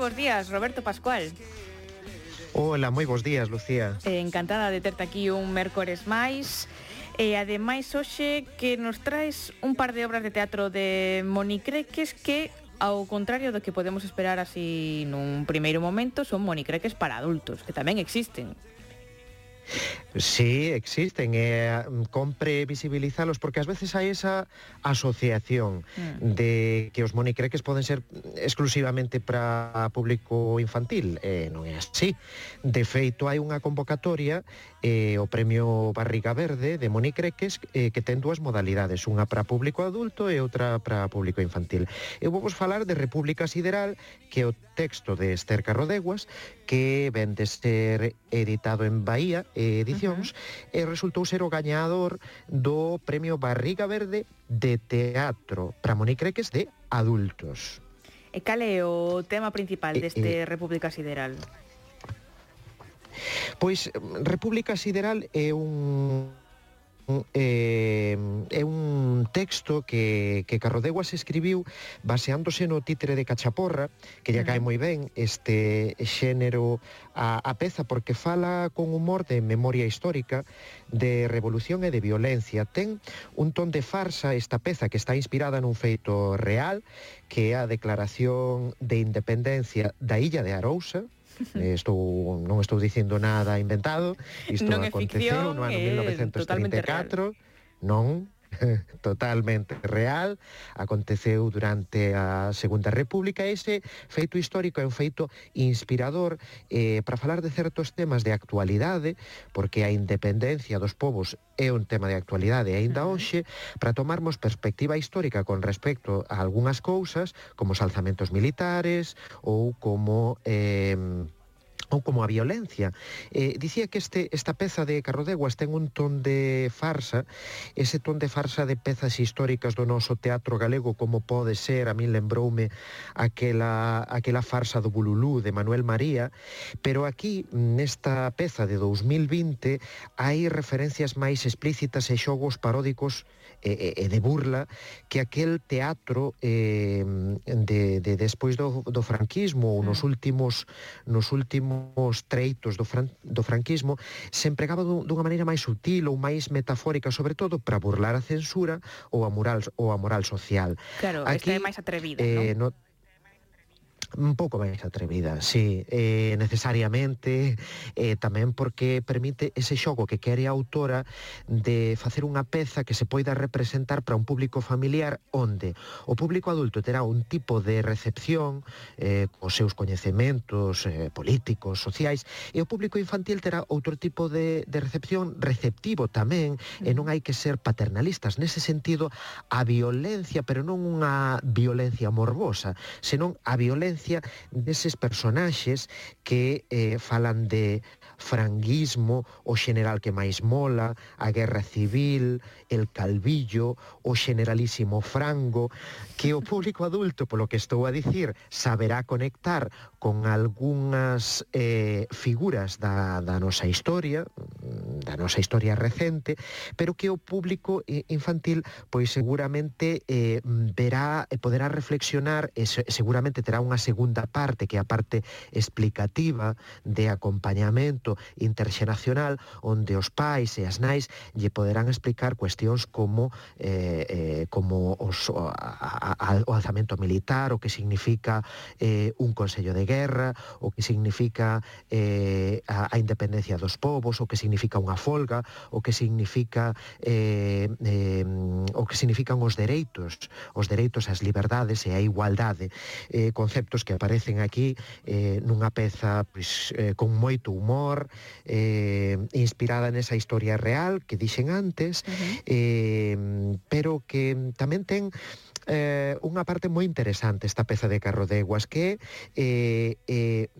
bons días, Roberto Pascual. Ola, moi bons días, Lucía. Eh, encantada de terte aquí un mércores máis. E ademais hoxe que nos traes un par de obras de teatro de Monicreques que ao contrario do que podemos esperar así nun primeiro momento, son monicreques para adultos, que tamén existen. Sí, existen. Eh, compre visibilizalos porque ás veces hai esa asociación mm. de que os monicreques poden ser exclusivamente para público infantil. Eh, non é así. De feito, hai unha convocatoria eh, o Premio Barriga Verde de monicreques eh, que ten dúas modalidades, unha para público adulto e outra para público infantil. Eu vou vos falar de República Sideral, que é o texto de Esther Carrodeguas, que ven de ser editado en Bahía, eh, edicións, uh -huh. e resultou ser o gañador do Premio Barriga Verde de Teatro para Monicreques de Adultos. E cal é o tema principal eh, deste eh, eh, República Sideral? Pois República Sideral é un eh, é un texto que, que Carrodeguas escribiu baseándose no títere de Cachaporra, que lle cae moi ben este xénero a, a peza, porque fala con humor de memoria histórica, de revolución e de violencia. Ten un ton de farsa esta peza que está inspirada nun feito real, que é a declaración de independencia da Illa de Arousa, eh, estou non estou dicindo nada inventado, isto non aconteceu ficción, no ano 1934, non? totalmente real, aconteceu durante a Segunda República, ese feito histórico é un feito inspirador eh, para falar de certos temas de actualidade, porque a independencia dos povos é un tema de actualidade aínda hoxe, para tomarmos perspectiva histórica con respecto a algunhas cousas, como os alzamentos militares ou como... Eh, ou como a violencia. Eh, dicía que este, esta peza de Carrodeguas ten un ton de farsa, ese ton de farsa de pezas históricas do noso teatro galego, como pode ser, a min lembroume aquela, aquela farsa do Bululú de Manuel María, pero aquí, nesta peza de 2020, hai referencias máis explícitas e xogos paródicos e, e de burla que aquel teatro eh, de, de despois do, do franquismo ou nos mm. últimos nos últimos treitos do, fran, do franquismo se empregaba dunha maneira máis sutil ou máis metafórica, sobre todo para burlar a censura ou a moral ou a moral social. Claro, Aquí, esta é máis atrevida, eh, non? No, un pouco máis atrevida, sí, eh, necesariamente, eh, tamén porque permite ese xogo que quere a autora de facer unha peza que se poida representar para un público familiar onde o público adulto terá un tipo de recepción eh, cos seus coñecementos eh, políticos, sociais, e o público infantil terá outro tipo de, de recepción receptivo tamén, e mm. non hai que ser paternalistas. Nese sentido, a violencia, pero non unha violencia morbosa, senón a violencia presencia deses personaxes que eh, falan de franguismo, o general que máis mola, a guerra civil, el calvillo, o generalísimo frango, que o público adulto, polo que estou a dicir, saberá conectar con algunhas eh, figuras da, da nosa historia, da nosa historia recente, pero que o público eh, infantil pois seguramente eh, verá, poderá reflexionar e seguramente terá unha segunda parte, que é a parte explicativa de acompañamento interxeracional, onde os pais e as nais lle poderán explicar cuestións como eh, eh, como os, o, a, a, o alzamento militar, o que significa eh, un consello de guerra, o que significa eh, a, a independencia dos povos, o que significa unha folga, o que significa eh, eh, o que significan os dereitos, os dereitos ás liberdades e a igualdade, eh, conceptos que aparecen aquí eh, nunha peza pois, eh, con moito humor, eh, inspirada nesa historia real que dixen antes, uh -huh. eh, pero que tamén ten eh, unha parte moi interesante esta peza de Carrodeguas que eh, eh,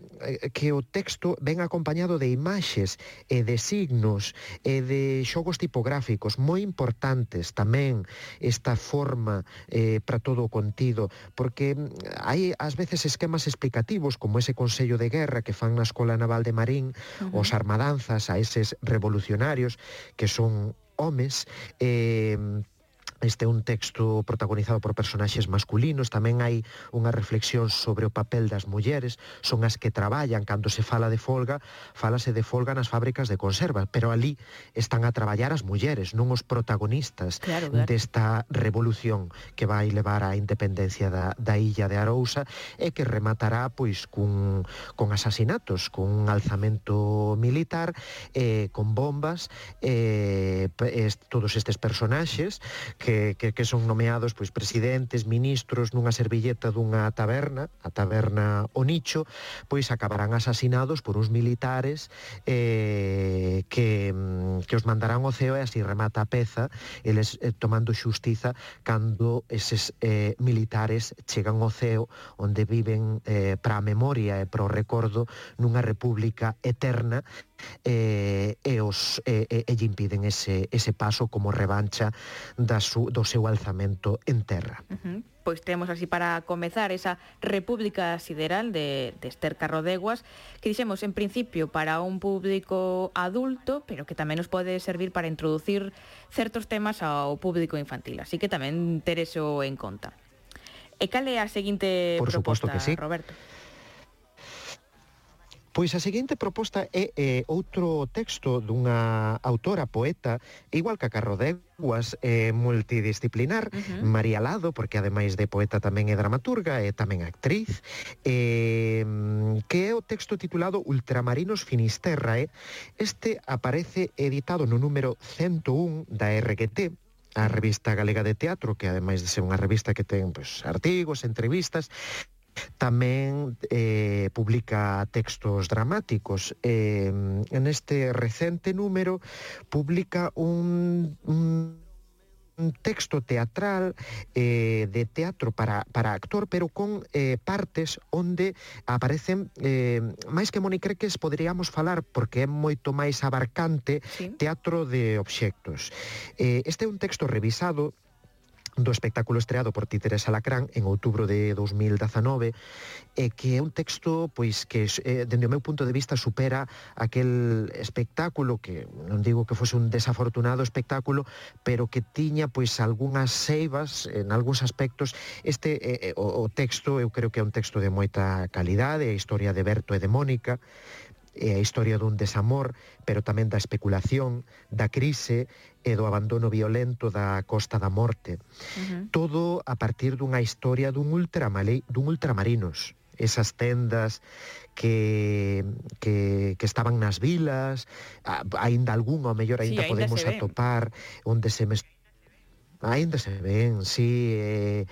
que o texto ven acompañado de imaxes e eh, de signos e eh, de xogos tipográficos moi importantes tamén esta forma eh, para todo o contido porque hai ás veces esquemas explicativos como ese Consello de Guerra que fan na Escola Naval de Marín uh -huh. os armadanzas a eses revolucionarios que son homes eh, Este é un texto protagonizado por personaxes masculinos, tamén hai unha reflexión sobre o papel das mulleres, son as que traballan, cando se fala de folga, falase de folga nas fábricas de conserva, pero ali están a traballar as mulleres, non os protagonistas claro, claro. desta revolución que vai levar á independencia da, da illa de Arousa e que rematará pois cun, con asasinatos, cun alzamento militar, eh, con bombas, eh, est, todos estes personaxes que que, que, que son nomeados pois presidentes, ministros nunha servilleta dunha taberna, a taberna O Nicho, pois acabarán asasinados por uns militares eh, que, mm, que os mandarán ao CEO e así remata a peza eles eh, tomando xustiza cando eses eh, militares chegan ao CEO onde viven eh, para a memoria e para o recordo nunha república eterna eh, e, os, eh, e, e lle impiden ese, ese paso como revancha da su, do seu alzamento en terra. Uh -huh. Pois temos así para comezar esa República Sideral de, de Esther Carrodeguas, que dixemos en principio para un público adulto, pero que tamén nos pode servir para introducir certos temas ao público infantil, así que tamén ter eso en conta. E cal é a seguinte Por proposta, que sí. Roberto? Por Pois a seguinte proposta é, é outro texto dunha autora poeta, igual que a Carrodeguas, é multidisciplinar, uh -huh. María Lado, porque ademais de poeta tamén é dramaturga e tamén actriz, eh, que é o texto titulado Ultramarinos Finisterrae. Eh? Este aparece editado no número 101 da RGT, a revista galega de teatro, que ademais de ser unha revista que ten pois, artigos, entrevistas, Tamén eh, publica textos dramáticos. Eh, en este recente número publica un, un un texto teatral eh, de teatro para, para actor, pero con eh, partes onde aparecen, eh, máis que monicreques poderíamos falar, porque é moito máis abarcante, sí. teatro de obxectos. Eh, este é un texto revisado do espectáculo estreado por Títeres Alacrán en outubro de 2019 e que é un texto pois que eh, dende o meu punto de vista supera aquel espectáculo que non digo que fose un desafortunado espectáculo, pero que tiña pois algunhas seivas en algúns aspectos. Este eh, eh o, o texto eu creo que é un texto de moita calidade, a historia de Berto e de Mónica, é a historia dun desamor, pero tamén da especulación, da crise e do abandono violento da Costa da Morte. Uh -huh. Todo a partir dunha historia dun, ultramalei, dun ultramarinos esas tendas que, que, que estaban nas vilas, aínda ainda algún, ao mellor aínda sí, podemos atopar, onde se mestura Ainda se ven, sí, eh,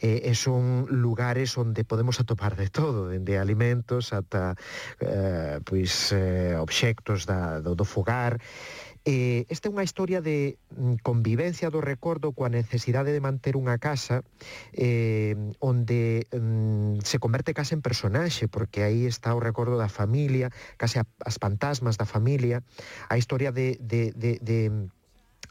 eh, eh, son lugares onde podemos atopar de todo, dende alimentos ata eh, pois, eh, obxectos da, do, do fogar, Eh, esta é unha historia de mm, convivencia do recordo coa necesidade de manter unha casa eh, onde mm, se converte case en personaxe, porque aí está o recordo da familia, case a, as fantasmas da familia, a historia de, de, de, de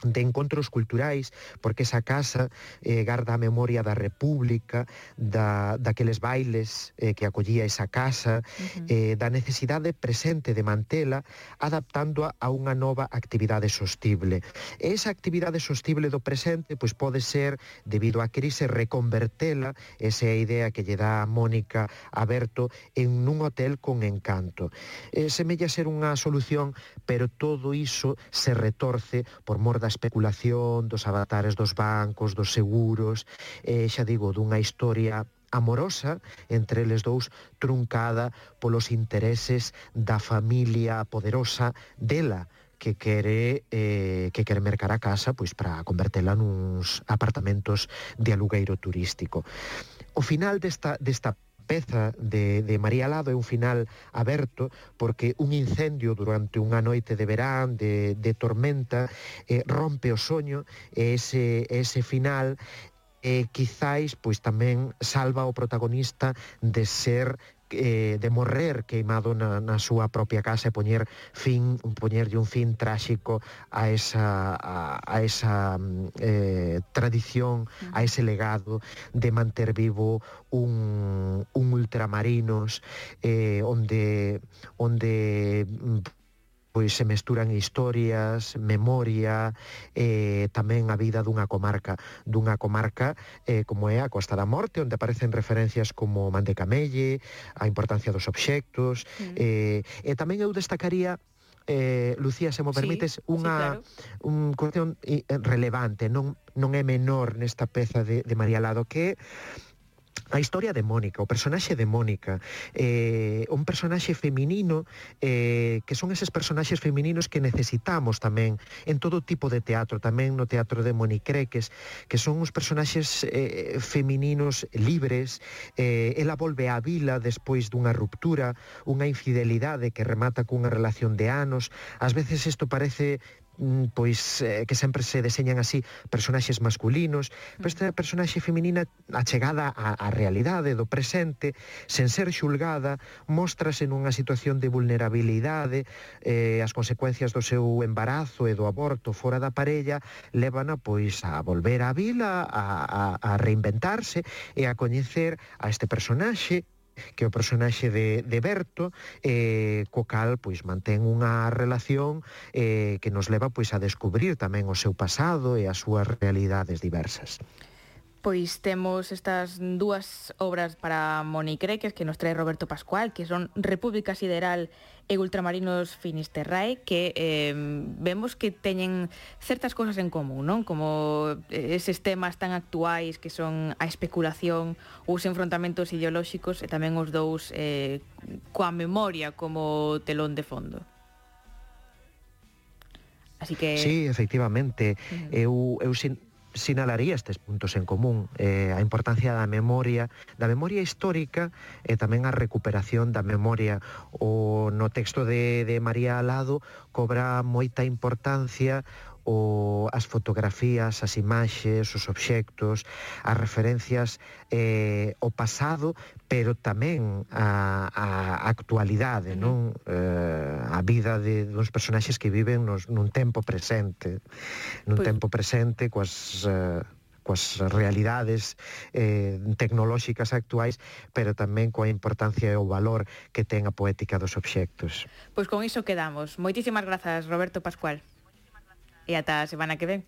de encontros culturais, porque esa casa eh, garda a memoria da República, da, daqueles bailes eh, que acollía esa casa, uh -huh. eh, da necesidade presente de mantela, adaptándoa a unha nova actividade sostible. E esa actividade sostible do presente pois pode ser, debido á crise, reconvertela, esa é a idea que lle dá a Mónica Aberto, en un hotel con encanto. Eh, semella ser unha solución, pero todo iso se retorce por mor das especulación, dos avatares dos bancos, dos seguros, eh, xa digo, dunha historia amorosa entre eles dous truncada polos intereses da familia poderosa dela, que quere eh, que quere mercar a casa pois para convertela nuns apartamentos de alugueiro turístico. O final desta desta peza de, de María Lado é un final aberto porque un incendio durante unha noite de verán, de, de tormenta, eh, rompe o soño e ese, ese final eh, quizáis pois tamén salva o protagonista de ser eh, de morrer queimado na, na súa propia casa e poñer fin, poñerlle un fin tráxico a esa, a, a esa mm, eh, tradición, a ese legado de manter vivo un, un ultramarinos eh, onde onde mm, pois se mesturan historias, memoria, eh, tamén a vida dunha comarca, dunha comarca eh, como é a Costa da Morte, onde aparecen referencias como Mandecamelle, a importancia dos obxectos, mm. eh, e tamén eu destacaría eh, Lucía, se mo permites, sí, unha sí, claro. un cuestión eh, relevante, non, non é menor nesta peza de, de María Lado, que a historia de Mónica, o personaxe de Mónica, eh, un personaxe feminino eh, que son eses personaxes femininos que necesitamos tamén en todo tipo de teatro, tamén no teatro de Monicreques, que son uns personaxes eh, femininos libres, eh, ela volve á vila despois dunha ruptura, unha infidelidade que remata cunha relación de anos, ás veces isto parece Mm, pois eh, que sempre se deseñan así personaxes masculinos, pero esta personaxe feminina achegada á, á realidade do presente, sen ser xulgada, mostrase nunha situación de vulnerabilidade, eh, as consecuencias do seu embarazo e do aborto fora da parella levana pois a volver á vila, a, a, a reinventarse e a coñecer a este personaxe que é o personaxe de, de Berto, eh, co cal pois, mantén unha relación eh, que nos leva pois, a descubrir tamén o seu pasado e as súas realidades diversas. Pois temos estas dúas obras para monicreques que nos trae Roberto Pascual, que son República Sideral e Ultramarinos Finisterrae, que eh, vemos que teñen certas cousas en común, non? Como eh, eses temas tan actuais que son a especulación, os enfrontamentos ideolóxicos e tamén os dous eh, coa memoria como telón de fondo. Así que... Sí, efectivamente. Uh -huh. Eu, eu sin sinalaría estes puntos en común, eh, a importancia da memoria, da memoria histórica e tamén a recuperación da memoria. O no texto de, de María Alado cobra moita importancia o as fotografías, as imaxes, os obxectos, as referencias eh, o pasado, pero tamén a, a actualidade, non? Eh, a vida de dos personaxes que viven nos, nun tempo presente, nun pues... tempo presente coas eh, coas realidades eh, tecnolóxicas actuais, pero tamén coa importancia e o valor que ten a poética dos obxectos. Pois con iso quedamos. Moitísimas grazas, Roberto Pascual. y hasta la semana que ven.